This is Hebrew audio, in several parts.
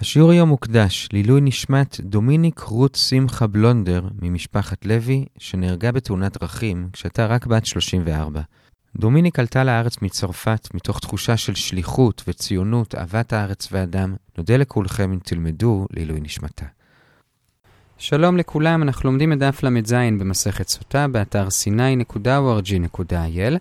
השיעור היום מוקדש לעילוי נשמת דומיניק רות שמחה בלונדר ממשפחת לוי, שנהרגה בתאונת דרכים כשהייתה רק בת 34. דומיניק עלתה לארץ מצרפת מתוך תחושה של שליחות וציונות, אהבת הארץ והאדם. נודה לכולכם אם תלמדו לעילוי נשמתה. שלום לכולם, אנחנו לומדים את דף ל"ז במסכת סוטה, באתר sny.org.il.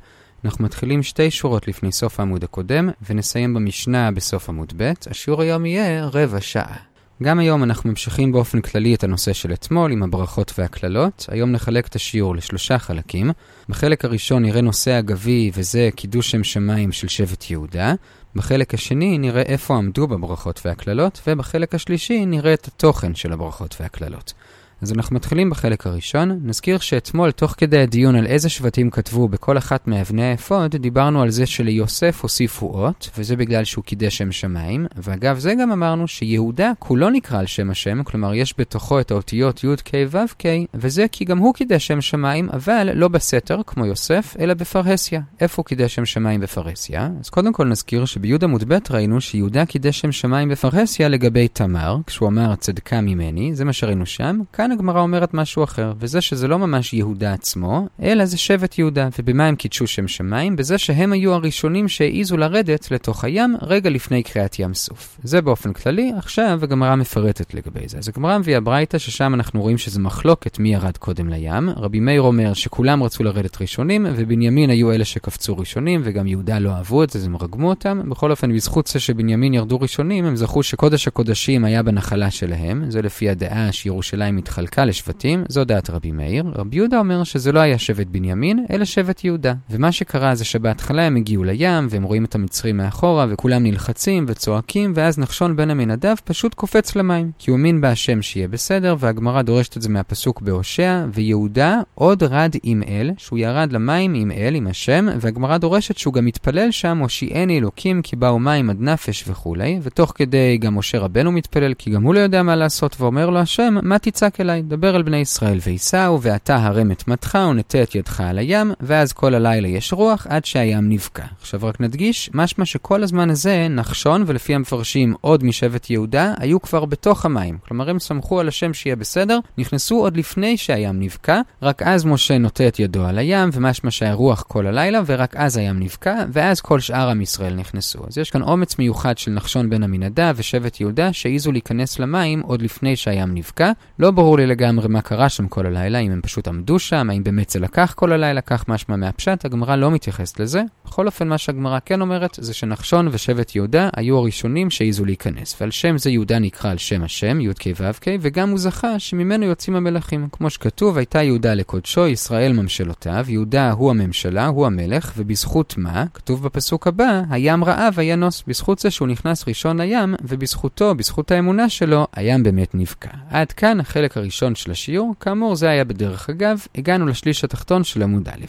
אנחנו מתחילים שתי שורות לפני סוף העמוד הקודם, ונסיים במשנה בסוף עמוד ב'. השיעור היום יהיה רבע שעה. גם היום אנחנו ממשיכים באופן כללי את הנושא של אתמול עם הברכות והקללות. היום נחלק את השיעור לשלושה חלקים. בחלק הראשון נראה נושא אגבי, וזה קידוש שם שמיים של שבט יהודה. בחלק השני נראה איפה עמדו בברכות והקללות, ובחלק השלישי נראה את התוכן של הברכות והקללות. אז אנחנו מתחילים בחלק הראשון. נזכיר שאתמול, תוך כדי הדיון על איזה שבטים כתבו בכל אחת מאבני האפוד, דיברנו על זה שליוסף הוסיפו אות, וזה בגלל שהוא קידש שם שמיים. ואגב, זה גם אמרנו שיהודה כולו נקרא על שם השם, כלומר יש בתוכו את האותיות י' כ' ו' כ', וזה כי גם הוא קידש שם שמיים, אבל לא בסתר, כמו יוסף, אלא בפרהסיה. איפה הוא קידש שם שמיים בפרהסיה? אז קודם כל נזכיר שבי' עמוד ב' ראינו שיהודה קידש שם שמיים בפרהסיה לגבי תמר, כשהוא אמר צדקה ממני, זה מה שראינו שם. הגמרא אומרת משהו אחר, וזה שזה לא ממש יהודה עצמו, אלא זה שבט יהודה. ובמה הם קידשו שם שמיים? בזה שהם היו הראשונים שהעיזו לרדת לתוך הים רגע לפני קריאת ים סוף. זה באופן כללי, עכשיו הגמרא מפרטת לגבי זה. אז הגמרא מביאה ברייתא ששם אנחנו רואים שזה מחלוקת מי ירד קודם לים. רבי מאיר אומר שכולם רצו לרדת ראשונים, ובנימין היו אלה שקפצו ראשונים, וגם יהודה לא אהבו את זה, אז הם רגמו אותם. בכל אופן, בזכות זה שבנימין ירדו ראשונים, הם זכו שקודש הקודשים היה בנחלה שלהם. זה לפי הדעה שירושלים התחלקה לשבטים, זו דעת רבי מאיר. רבי יהודה אומר שזה לא היה שבט בנימין, אלא שבט יהודה. ומה שקרה זה שבהתחלה הם הגיעו לים, והם רואים את המצרים מאחורה, וכולם נלחצים וצועקים, ואז נחשון בן עמינדב פשוט קופץ למים. כי הוא האמין בהשם שיהיה בסדר, והגמרא דורשת את זה מהפסוק בהושע, ויהודה עוד רד עם אל, שהוא ירד למים עם אל, עם השם, והגמרא דורשת שהוא גם מתפלל שם, הושיעני אלוקים, כי באו מים עד נפש וכולי, ותוך כדי גם משה רבנו מתפלל, כי גם הוא לא יודע מה לעשות, ואומר לו השם, מה תצעק? דבר אל בני ישראל וייסעו, ואתה הרם את מטך ונטה את ידך על הים, ואז כל הלילה יש רוח עד שהים נבקע. עכשיו רק נדגיש, משמע שכל הזמן הזה, נחשון, ולפי המפרשים עוד משבט יהודה, היו כבר בתוך המים. כלומר, הם סמכו על השם שיהיה בסדר, נכנסו עוד לפני שהים נבקע, רק אז משה נוטה את ידו על הים, ומשמע שהיה רוח כל הלילה, ורק אז הים נבקע, ואז כל שאר עם ישראל נכנסו. אז יש כאן אומץ מיוחד של נחשון בן עמינדב ושבט יהודה, שהעיזו להיכנס למים עוד לפני שהים נבקע. לא ברור לי לגמרי מה קרה שם כל הלילה, אם הם פשוט עמדו שם, האם באמת זה לקח כל הלילה, כך משמע מהפשט, הגמרא לא מתייחסת לזה. בכל אופן, מה שהגמרא כן אומרת, זה שנחשון ושבט יהודה היו הראשונים שהעיזו להיכנס, ועל שם זה יהודה נקרא על שם השם, י"ק ו"ק, וגם הוא זכה שממנו יוצאים המלכים. כמו שכתוב, הייתה יהודה לקודשו, ישראל ממשלותיו, יהודה הוא הממשלה, הוא המלך, ובזכות מה? כתוב בפסוק הבא, הים רעב וינוס. בזכות זה שהוא נכנס ראשון לים, ובזכותו, בזכות האמונה שלו, הים באמת נבקע. עד כאן החלק הראשון של השיעור, כאמור זה היה בדרך אגב, הגענו לשליש התחתון של עמוד א'.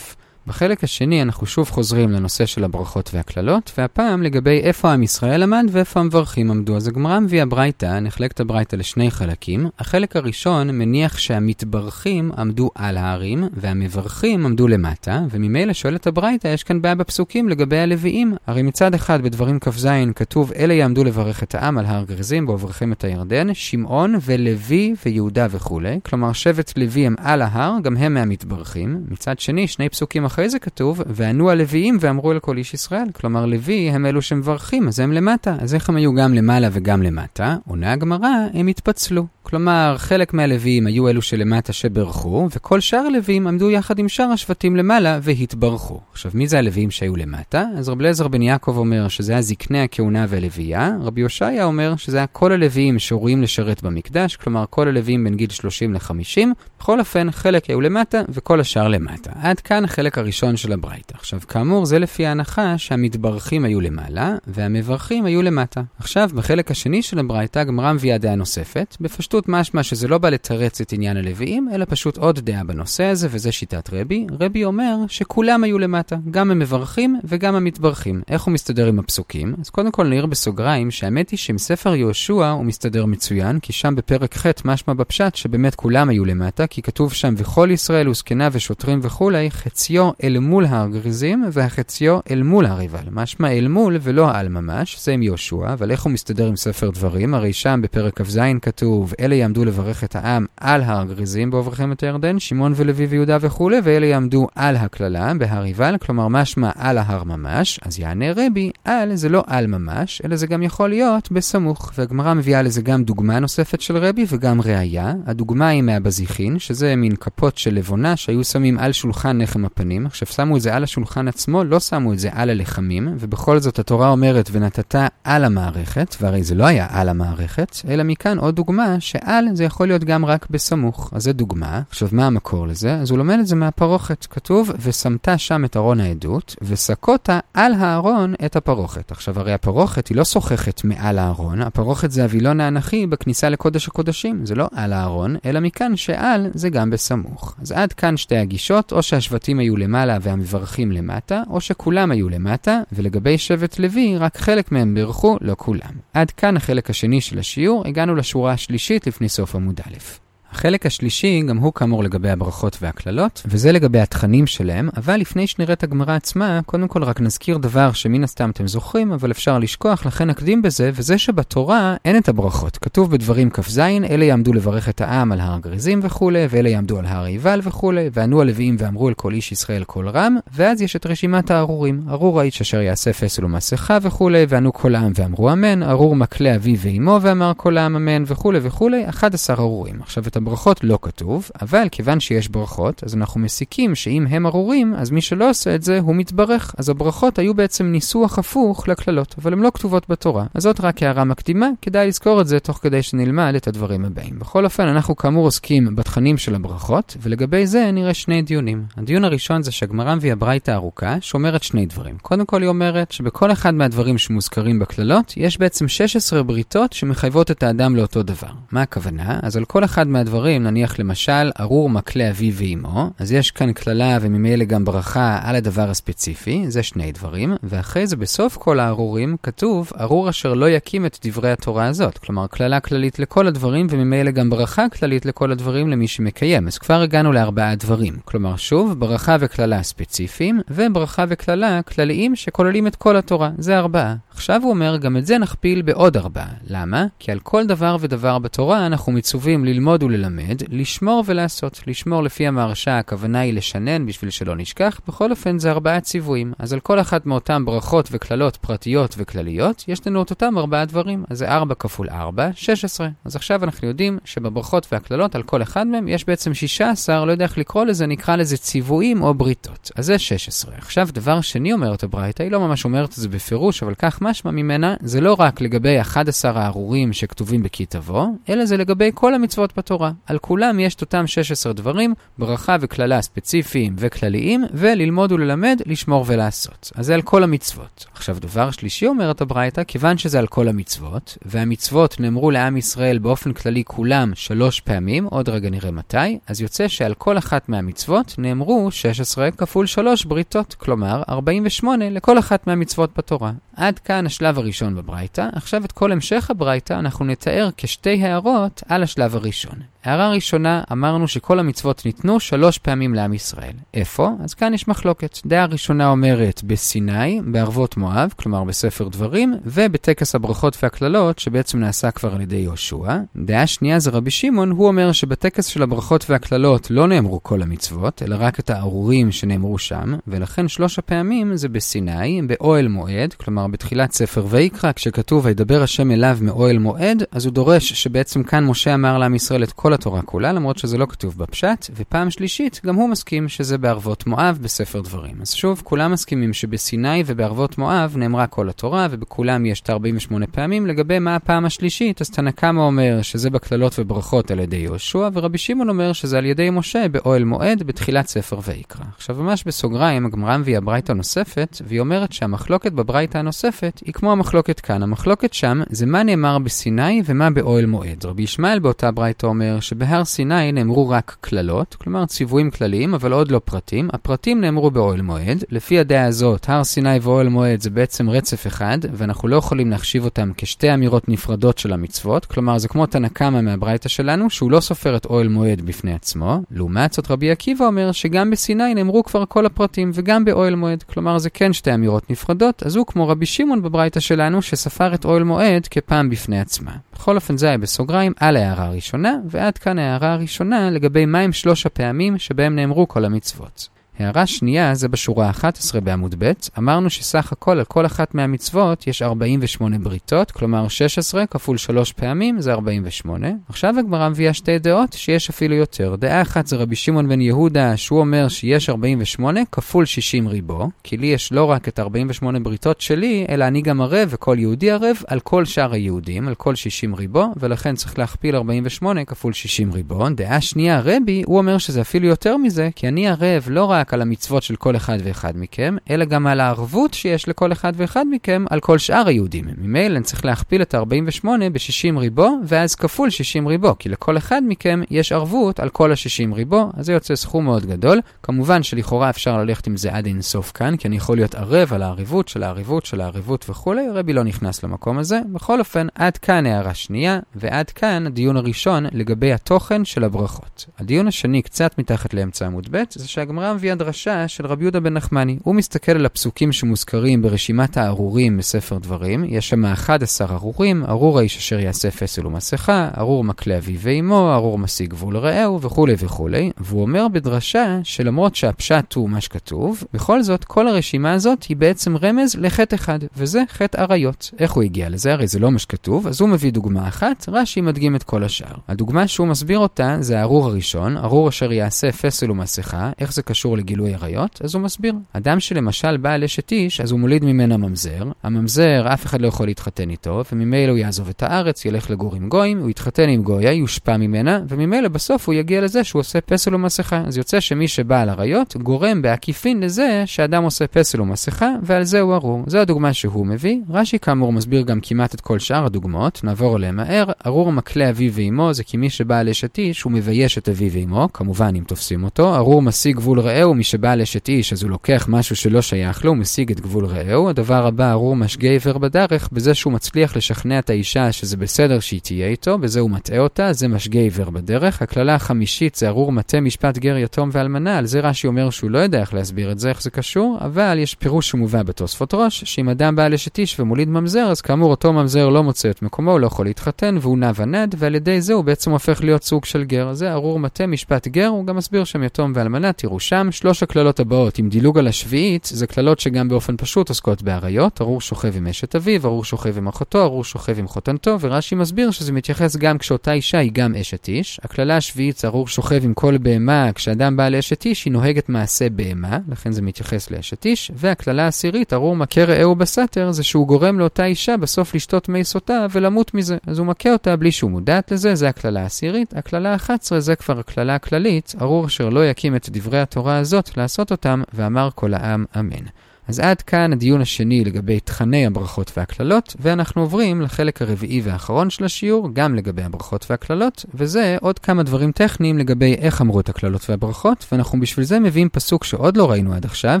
בחלק השני אנחנו שוב חוזרים לנושא של הברכות והקללות, והפעם לגבי איפה עם ישראל עמד ואיפה המברכים עמדו. אז הגמרא מביאה ברייתא, נחלקת הברייתא לשני חלקים. החלק הראשון מניח שהמתברכים עמדו על ההרים, והמברכים עמדו למטה, וממילא שואלת הברייתא, יש כאן בעיה בפסוקים לגבי הלוויים. הרי מצד אחד בדברים כ"ז כתוב, אלה יעמדו לברך את העם על הר גריזים בעוברכם את הירדן, שמעון ולוי ויהודה וכולי. כלומר, שבט לוי הם על ההר, גם הם מהמתברכים. מצד שני, שני פסוקים אחרי זה כתוב, וענו הלוויים ואמרו אל כל איש ישראל. כלומר, לוי הם אלו שמברכים, אז הם למטה. אז איך הם היו גם למעלה וגם למטה? עונה הגמרא, הם התפצלו. כלומר, חלק מהלוויים היו אלו שלמטה שברכו, וכל שאר הלוויים עמדו יחד עם שאר השבטים למעלה והתברכו. עכשיו, מי זה הלוויים שהיו למטה? אז רב אליעזר בן יעקב אומר שזה היה זקני הכהונה והלוויה, רבי הושעיה אומר שזה היה כל הלוויים שראויים לשרת במקדש, כלומר כל הלוויים בין גיל 30 ל-50, בכל אופן, חלק היו למטה וכל השאר למטה. עד כאן החלק הראשון של הברייתא. עכשיו, כאמור, זה לפי ההנחה שהמתברכים היו למעלה והמברכים היו למטה. עכשיו, בחלק השני של הברייתא, הגמרא מביאה דעה נוספת. בפשטות משמע שזה לא בא לתרץ את עניין הלוויים, אלא פשוט עוד דעה בנושא הזה, וזה שיטת רבי. רבי אומר שכולם היו למטה, גם המברכים וגם המתברכים. איך הוא מסתדר עם הפסוקים? אז קודם כל נעיר בסוגריים שהאמת היא שעם ספר יהושע הוא מסתדר מצוין, כי שם בפרק ח' משמע בפשט שבאמת כולם היו למטה, כי כתוב שם וכל ישראל וזקנה ושוטרים וכולי, חציו אל מול הר גריזים, והחציו אל מול הר עיבל. משמע אל מול ולא על ממש, זה עם יהושע, אבל איך הוא מסתדר עם ספר דברים? הרי שם בפרק כ"ז כתוב, אלה יעמדו לברך את העם על הר גריזים בעוברכם את הירדן, שמעון ולוי ויהודה וכולי, ואלה יעמדו על הקללה בהר עיבל, כלומר משמע על ההר ממש, אז יענה רבי, על זה לא על ממש, אלא זה גם יכול להיות בסמוך. והגמרא מביאה לזה גם דוגמה נוספת של רבי וגם ראייה. הדוגמה היא מהבזיחין, שזה מין כפות של לבונה שהיו שמים על שולחן לחם הפנים. עכשיו שמו את זה על השולחן עצמו, לא שמו את זה על הלחמים, ובכל זאת התורה אומרת ונתת על המערכת, והרי זה לא היה על המערכת, אלא מכאן עוד דוגמה שעל זה יכול להיות גם רק בסמוך. אז זה דוגמה. עכשיו מה המקור לזה? אז הוא לומד את זה מהפרוכת. כתוב, ושמת שם את ארון העדות, וסקות על הארון את הפרוכת. עכשיו הרי הפרוכת היא לא שוחכת מעל הארון, הפרוכת זה הווילון האנכי בכניסה לקודש הקודשים, זה לא על הארון, אלא מכאן שעל זה גם בסמוך. אז עד כאן שתי הגישות, או שהשבטים היו למעלה והמברכים למטה, או שכולם היו למטה, ולגבי שבט לוי, רק חלק מהם בירכו, לא כולם. עד כאן החלק השני של השיעור, הגענו לשורה השלישית לפני סוף עמוד א'. החלק השלישי, גם הוא כאמור לגבי הברכות והקללות, וזה לגבי התכנים שלהם, אבל לפני שנראה את הגמרא עצמה, קודם כל רק נזכיר דבר שמן הסתם אתם זוכרים, אבל אפשר לשכוח, לכן נקדים בזה, וזה שבתורה אין את הברכות. כתוב בדברים כ"ז, אלה יעמדו לברך את העם על הר גריזים וכולי, ואלה יעמדו על הר עיבל וכולי, וענו הלוויים ואמרו אל כל איש ישראל כל רם, ואז יש את רשימת הארורים. ארור האיש אשר יעשה פסל ומסכה וכולי, וענו כל העם ואמרו אמן, ארור מקלה אביו ואמו ואמר כל העם אמן וכולי וכולי, 11 ארורים. עכשיו את הברכות לא כתוב, אבל כיוון שיש ברכות, אז אנחנו מסיקים שאם הם ארורים, אז מי שלא עושה את זה, הוא מתברך. אז הברכות היו בעצם ניסוח הפוך לקללות, אבל הן לא כתובות בתורה. אז זאת רק הערה מקדימה, כדאי לזכור את זה תוך כדי שנלמד את הדברים הבאים. בכל אופן, אנחנו כאמור עוסקים בתכנים של הברכות, ולגבי זה נראה שני דיונים. הדיון הראשון זה שהגמרא מביאה ברייתא ארוכה, שאומרת שני דברים. קודם כל היא אומרת שבכל אחד מהדברים שמוזכרים בקללות, יש בעצם 16 בריתות שמחייבות את האדם לאותו דבר. מה הכוונה? אז על כל אחד מהדברים דברים, נניח למשל, ארור מקלה אביו ואמו, אז יש כאן קללה וממילא גם ברכה על הדבר הספציפי, זה שני דברים, ואחרי זה בסוף כל הארורים כתוב, ארור אשר לא יקים את דברי התורה הזאת. כלומר, קללה כללית לכל הדברים, וממילא גם ברכה כללית לכל הדברים למי שמקיים. אז כבר הגענו לארבעה דברים. כלומר, שוב, ברכה וקללה ספציפיים, וברכה וקללה כלליים שכוללים את כל התורה. זה ארבעה. עכשיו הוא אומר, גם את זה נכפיל בעוד ארבעה. למה? כי על כל דבר ודבר בתורה אנחנו מצווים ללמוד וללמד, לשמור ולעשות. לשמור לפי המהרשה, הכוונה היא לשנן בשביל שלא נשכח, בכל אופן זה ארבעה ציוויים. אז על כל אחת מאותם ברכות וקללות פרטיות וכלליות, יש לנו את אותם ארבעה דברים. אז זה 4 כפול 4, 16. אז עכשיו אנחנו יודעים שבברכות והקללות, על כל אחד מהם יש בעצם 16, לא יודע איך לקרוא לזה, נקרא לזה ציוויים או בריתות. אז זה 16. עכשיו, דבר שני אומרת הברייתא, היא לא ממש אומרת את זה בפירוש, אבל כך משמע ממנה, זה לא רק לגבי 11 הארורים שכתובים בכי תבוא, אלא זה לגבי כל המצוות בתורה. על כולם יש את אותם 16 דברים, ברכה וקללה ספציפיים וכלליים, וללמוד וללמד, לשמור ולעשות. אז זה על כל המצוות. עכשיו, דבר שלישי אומרת הברייתא, כיוון שזה על כל המצוות, והמצוות נאמרו לעם ישראל באופן כללי כולם שלוש פעמים, עוד רגע נראה מתי, אז יוצא שעל כל אחת מהמצוות נאמרו 16 כפול 3 בריתות, כלומר 48 לכל אחת מהמצוות בתורה. עד כאן השלב הראשון בברייתא, עכשיו את כל המשך הברייתא אנחנו נתאר כשתי הערות על השלב הראשון. הערה ראשונה, אמרנו שכל המצוות ניתנו שלוש פעמים לעם ישראל. איפה? אז כאן יש מחלוקת. דעה ראשונה אומרת בסיני, בערבות מואב, כלומר בספר דברים, ובטקס הברכות והקללות, שבעצם נעשה כבר על ידי יהושע. דעה שנייה זה רבי שמעון, הוא אומר שבטקס של הברכות והקללות לא נאמרו כל המצוות, אלא רק את הארורים שנאמרו שם, ולכן שלוש הפעמים זה בסיני, באוהל מועד, כלומר בתחילת ספר ויקרא, כשכתוב וידבר השם אליו מאוהל מועד, אז הוא דורש שבעצם כאן משה אמר לעם ישראל את כל התורה כולה, למרות שזה לא כתוב בפשט, ופעם שלישית, גם הוא מסכים שזה בערבות מואב בספר דברים. אז שוב, כולם מסכימים שבסיני ובערבות מואב נאמרה כל התורה, ובכולם יש את 48 פעמים. לגבי מה הפעם השלישית, אז תנא קמא אומר שזה בקללות וברכות על ידי יהושע, ורבי שמעון אומר שזה על ידי משה באוהל מועד בתחילת ספר ויקרא. עכשיו, ממש בסוגריים, הגמרא מביאה ברייתא נוספת, והיא אומרת שהמחלוקת בברייתא הנוספת היא כמו המחלוקת כאן. המחלוקת שם זה מה נאמר בסיני ומה באוהל מועד. רבי ישמעאל באותה ברייתא אומר שבהר סיני נאמרו רק קללות, כלומר ציוויים כלליים, אבל עוד לא פרטים. הפרטים נאמרו באוהל מועד. לפי הדעה הזאת, הר סיני ואוהל מועד זה בעצם רצף אחד, ואנחנו לא יכולים להחשיב אותם כשתי אמירות נפרדות של המצוות. כלומר, זה כמו תנא קמא מהברייתא שלנו, שהוא לא סופר את אוהל מועד בפני עצמו. לעומת זאת, רבי עקיבא אומר שגם בסיני נאמרו כבר כל הפרטים, וגם באוהל מועד. כלומר, זה כן שתי אמירות נפרדות, אז הוא כמו רבי שמעון בברייתא שלנו, שספר את אוהל מועד כפעם בפני עצמה. בכל אופן זה היה בסוגריים על ההערה הראשונה, ועד כאן ההערה הראשונה לגבי מהם שלוש הפעמים שבהם נאמרו כל המצוות. הערה שנייה זה בשורה 11 בעמוד ב', אמרנו שסך הכל על כל אחת מהמצוות יש 48 בריתות, כלומר 16 כפול 3 פעמים זה 48. עכשיו הגמרא מביאה שתי דעות שיש אפילו יותר. דעה אחת זה רבי שמעון בן יהודה, שהוא אומר שיש 48 כפול 60 ריבו, כי לי יש לא רק את 48 בריתות שלי, אלא אני גם ערב וכל יהודי ערב על כל שאר היהודים, על כל 60 ריבו, ולכן צריך להכפיל 48 כפול 60 ריבו. דעה שנייה, רבי, הוא אומר שזה אפילו יותר מזה, כי אני ערב לא רק רק על המצוות של כל אחד ואחד מכם, אלא גם על הערבות שיש לכל אחד ואחד מכם על כל שאר היהודים. ממילא אני צריך להכפיל את ה-48 ב-60 ריבו, ואז כפול 60 ריבו, כי לכל אחד מכם יש ערבות על כל ה-60 ריבו, אז זה יוצא סכום מאוד גדול. כמובן שלכאורה אפשר ללכת עם זה עד אינסוף כאן, כי אני יכול להיות ערב על הערבות של הערבות של הערבות וכולי, רבי לא נכנס למקום הזה. בכל אופן, עד כאן הערה שנייה, ועד כאן הדיון הראשון לגבי התוכן של הברכות. הדיון השני, קצת מתחת לאמצע עמוד ב', זה שהגמרא מביאה הדרשה של רבי יהודה בן נחמני. הוא מסתכל על הפסוקים שמוזכרים ברשימת הארורים בספר דברים. יש שם 11 ארורים, ארור האיש אשר יעשה פסל ומסכה, ארור מקלה אביו ואמו, ארור משיג גבול רעהו וכולי וכולי. והוא אומר בדרשה שלמרות שהפשט הוא מה שכתוב, בכל זאת כל הרשימה הזאת היא בעצם רמז לחטא אחד, וזה חטא עריות. איך הוא הגיע לזה? הרי זה לא מה שכתוב, אז הוא מביא דוגמה אחת, רש"י מדגים את כל השאר. הדוגמה שהוא מסביר אותה זה הארור הראשון, ארור אשר יעשה פסל ומסכה, איך זה קשור לגיל גילוי עריות, אז הוא מסביר. אדם שלמשל בעל אשת איש, אז הוא מוליד ממנה ממזר. הממזר, אף אחד לא יכול להתחתן איתו, וממילא הוא יעזוב את הארץ, ילך לגור עם גויים, הוא יתחתן עם גויה, יושפע ממנה, וממילא בסוף הוא יגיע לזה שהוא עושה פסל ומסכה. אז יוצא שמי שבעל עריות גורם בעקיפין לזה שאדם עושה פסל ומסכה, ועל זה הוא ארור. זו הדוגמה שהוא מביא. רש"י כאמור מסביר גם כמעט את כל שאר הדוגמאות, נעבור עליהם מהר. ארור מקלה אביו ואמו זה כי מי שבעל אשת איש הוא מבייש את אביו ואמו, כמובן אם תופסים אותו. ארור משיג גבול רעהו, מי שבעל אשת איש, אז הוא לוקח משהו שלא שייך לו, הוא משיג את גבול רעהו. הדבר הבא, ארור משגה עיוור בדרך, בזה שהוא מצליח לשכנע את האישה שזה בסדר שהיא תהיה איתו, בזה הוא מטעה אותה, זה משגה עיוור בדרך. הקללה החמישית זה ארור מטה משפט גר יתום ואלמנה, על זה רש"י אומר שהוא לא יודע איך להסביר את זה, איך זה קשור, אבל יש פירוש שמובא בתוספות ראש, שאם אדם בעל אשת איש ומוליד ממזר, אז כאמור אותו ממזר לא מוצא את מקומו, הוא לא יכול להתחתן, והוא נע ונד, ועל ידי זה הוא בעצם הופך להיות סוג של גר. זה ארור מטה משפט גר, הוא גם מסביר שם יתום ואלמנה, תראו שם, שלוש הקללות הבאות עם דילוג על השביעית, זה קללות שגם באופן פשוט עוסקות באריות. ארור שוכב עם אשת אביו, ארור שוכב עם אחותו, ארור שוכב עם חותנתו, ורש"י מסביר שזה מתייחס גם כשאותה אישה היא גם אשת איש. הקללה השביעית ארור שוכב עם כל בהמה, כשאדם בעל אשת איש היא נוהגת מעשה בהמה, לכן זה מתייחס לאשת איש. והקללה העשירית, ארור מכה רעהו בסתר, זה שהוא גורם לאותה אישה בסוף לשתות מי סוטה ולמות מזה. אז הוא מכה אותה בלי שהוא מודעת לזה, זה הקללה העשירית. הקללה ה-11 זה כבר הקללה הכללית, ארור אשר לא יקים את דברי התורה הזאת לעשות אותם, ואמר כל העם אמן. אז עד כאן הדיון השני לגבי תכני הברכות והקללות, ואנחנו עוברים לחלק הרביעי והאחרון של השיעור, גם לגבי הברכות והקללות, וזה עוד כמה דברים טכניים לגבי איך אמרו את הקללות והברכות, ואנחנו בשביל זה מביאים פסוק שעוד לא ראינו עד עכשיו,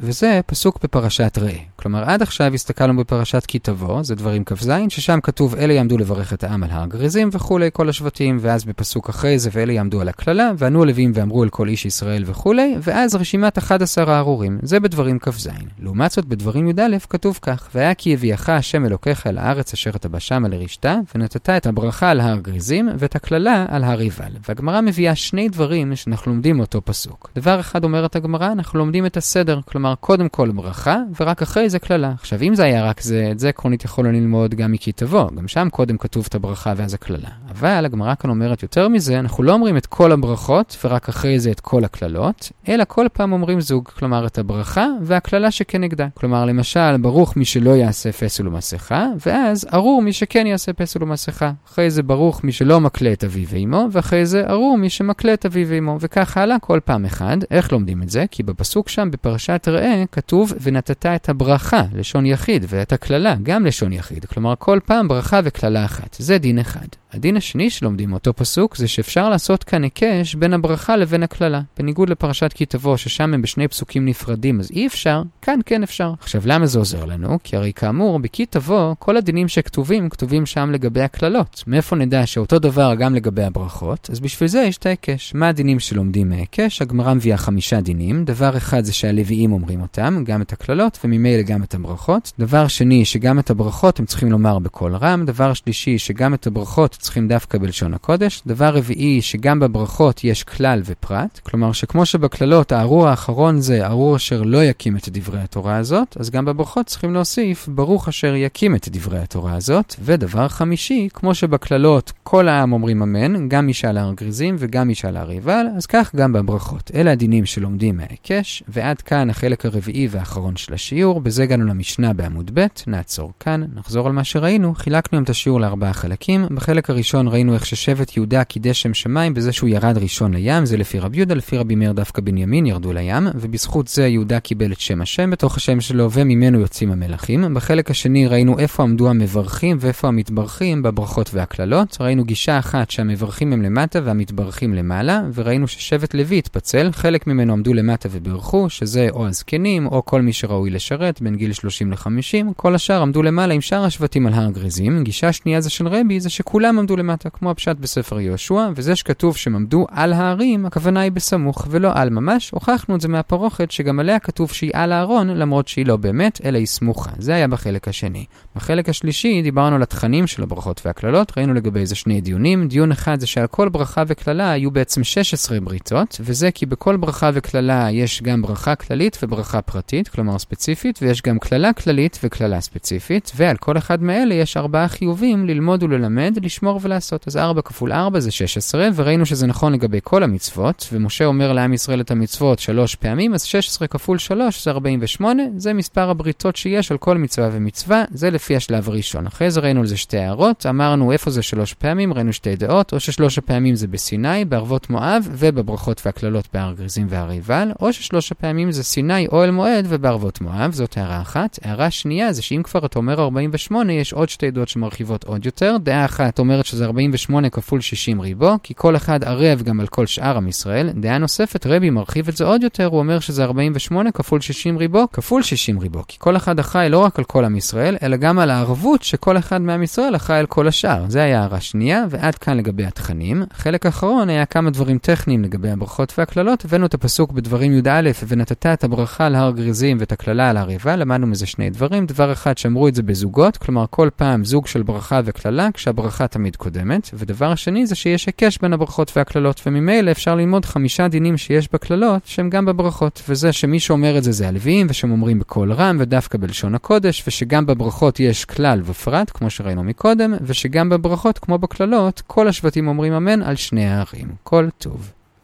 וזה פסוק בפרשת ראה. כלומר, עד עכשיו הסתכלנו בפרשת כי תבוא, זה דברים כ"ז, ששם כתוב אלה יעמדו לברך את העם על הר גריזים וכולי, כל השבטים, ואז בפסוק אחרי זה ואלה יעמדו על הקללה, וענו הלווים ואמרו אל כל איש ישראל וכולי, ואז רשימת 11 הארורים, זה בדברים כ"ז. לעומת זאת, בדברים י"א כתוב כך, והיה כי הביאך השם אלוקיך אל הארץ אשר אתה בשמה לרשתה, ונתת את הברכה על הר גריזים, ואת הקללה על הר עיבל. והגמרא מביאה שני דברים שאנחנו לומדים מאותו פסוק. דבר אחד אומרת הגמרא, אנחנו לומדים את הסדר, כלומר, קודם כל ברכה, ורק אחרי זה קללה. עכשיו, אם זה היה רק זה, את זה עקרונית יכולנו ללמוד גם מכי תבוא, גם שם קודם כתוב את הברכה ואז הקללה. אבל הגמרא כאן אומרת יותר מזה, אנחנו לא אומרים את כל הברכות, ורק אחרי זה את כל הקללות, אלא כל פעם אומרים זוג, כלומר את הברכה והקללה שכנגדה. כלומר, למשל, ברוך מי שלא יעשה פסל ומסכה, ואז ארור מי שכן יעשה פסל ומסכה. אחרי זה ברוך מי שלא מקלה את אביו ואמו, ואחרי זה ארור מי שמקלה את אביו ואמו, וכך הלאה כל פעם אחד. איך לומדים את זה? כי בפסוק שם, בפרשת ראה, כתוב, ונתת את הברכה, לשון יחיד, ואת הקללה, גם לשון יחיד. כלומר, כל פעם ברכה וקללה אחת. זה דין אחד. הדין השני שלומדים מאותו פסוק זה שאפשר לעשות כאן היקש בין הברכה לבין הקללה. בניגוד לפרשת כי תבוא, ששם הם בשני פסוקים נפרדים, אז אי אפשר, כאן כן אפשר. עכשיו, למה זה עוזר לנו? כי הרי כאמור, בכי תבוא, כל הדינים שכתובים, כתובים שם לגבי הקללות. מאיפה נדע שאותו דבר גם לגבי הברכות? אז בשביל זה יש את ההיקש. מה הדינים שלומדים מההיקש? הגמרא מביאה חמישה דינים. דבר אחד זה שהלוויים אומרים אותם, גם את הקללות, וממילא גם את הברכות. דבר שני, שגם את הברכות הם צריכים לומר בקול רם. דבר שלישי, שגם את הברכות צריכים דווקא בלשון הקודש. דבר רביעי, שגם בברכות יש כלל ופרט. כלומר, שכמו שבקללות הארור האחרון זה ארור אשר לא יקים את דברי התורה הזאת, אז גם בברכות צריכים להוסיף ברוך אשר יקים את דברי התורה הזאת. ודבר חמישי, כמו שבקללות כל העם אומרים אמן, גם מי שעל הר גריזים וגם מי שעל הר עיבל, אז כך גם בברכות. אלה הדינים שלומדים מההיקש, ועד כאן החלק הרביעי והאחרון של השיעור. בזה הגענו למשנה בעמוד ב', נעצור כאן, נחזור על מה שראינו. חילקנו את השיעור לארבעה חלקים. בחלק הראשון ראינו איך ששבט יהודה קידש שם שמיים בזה שהוא ירד ראשון לים, זה לפי רבי יהודה, לפי רבי מאיר דווקא בנימין ירדו לים, ובזכות זה יהודה קיבל את שם השם בתוך השם שלו, וממנו יוצאים המלכים. בחלק השני ראינו איפה עמדו המברכים ואיפה המתברכים בברכות והקללות. ראינו גישה אחת שהמברכים הם למטה והמתברכים למעלה, וראינו ששבט לוי התפצל, חלק ממנו עמדו למטה וברכו, שזה או הזקנים או כל מי שראוי לשרת בין גיל 30 ל-50, כל השאר עמדו למעלה עם שאר השבטים על הר גריזים. גישה שנייה זה של רבי, זה שכולם עמדו למטה, כמו הפשט בספר יהושע, וזה שכתוב שהם עמדו על ההרים, הכוונה היא בסמוך ולא על ממש. הוכחנו את זה מהפרוכת שגם עליה כתוב שהיא על הארון, למרות שהיא לא באמת, אלא היא סמוכה. זה היה בחלק השני. בחלק השלישי דיברנו על התכנים של הברכות והקללות, ראינו לגבי זה שני דיונים. דיון אחד זה שעל כל ברכה וקללה היו בעצם 16 בריתות, וזה כי בכל ברכה וקללה יש גם ברכה כללית וברכה פרטית, כלומר ספציפית, ויש גם קללה כללית וקללה ספציפית, ועל כל אחד מאלה יש ארבעה חיובים ללמוד וללמד, לשמור ולעשות. אז 4 כפול 4 זה 16, וראינו שזה נכון לגבי כל המצוות, ומשה אומר לעם ישראל את המצוות שלוש פעמים, אז 16 כפול 3 זה 48, זה מספר הבריתות שיש על כל מצווה ומצווה, זה לפי השלב הראשון. אחרי זה ראינו על זה שתי הערות, אמרנו איפה זה שלוש פעמים, ראינו שתי דעות, או ששלוש הפעמים זה בסיני, בערבות מואב, ובברכות והקללות בהר גריזים והר עיבל, או ששלוש הפעמים זה סיני, אוהל מועד ובערבות מואב, זאת הערה אחת. הערה שנייה זה שאם כבר אתה אומר 48, יש עוד שתי דעות שמרחיבות עוד יותר. דעה אחת אומרת שזה 48 כפול 60 ריבו, כי כל אחד ערב גם על כל שאר עם ישראל. דעה נוספת, רבי מרחיב את זה עוד יותר, הוא אומר שזה 48 כפול 60 ריבו, כפול 60 ריבו, כי כל אחד אחראי לא רק על כל עם ישראל, אלא גם על הערבות שכל אחד מעם ישראל אחראי על כל השאר. זה היה הערה שנייה, ועד כאן לגבי התכנים. חלק אחרון היה כמה דברים טכניים לגבי הברכות והקללות. הבאנו את הפסוק בדברים י"א, ונתת את הברכה על הר גריזים ואת הקללה על הר עיבל, למדנו מזה שני דברים. דבר אחד, שאמרו את זה בזוגות, כלומר כל פעם זוג של ברכה וקללה, כשהברכה תמיד קודמת. ודבר שני זה שיש היקש בין הברכות והקללות, וממילא אפשר ללמוד חמישה דינים שיש בקללות, שהם גם בברכות. וזה שמי שאומר את זה זה הלוויים, ושהם אומרים בקול רם ודווקא בלשון הקודש, ושגם בברכות יש כלל ופרט, כמו שראינו מקודם, ושגם בברכות, כמו בקללות, כל השבטים אומרים אמן על שני הערים. כל טוב.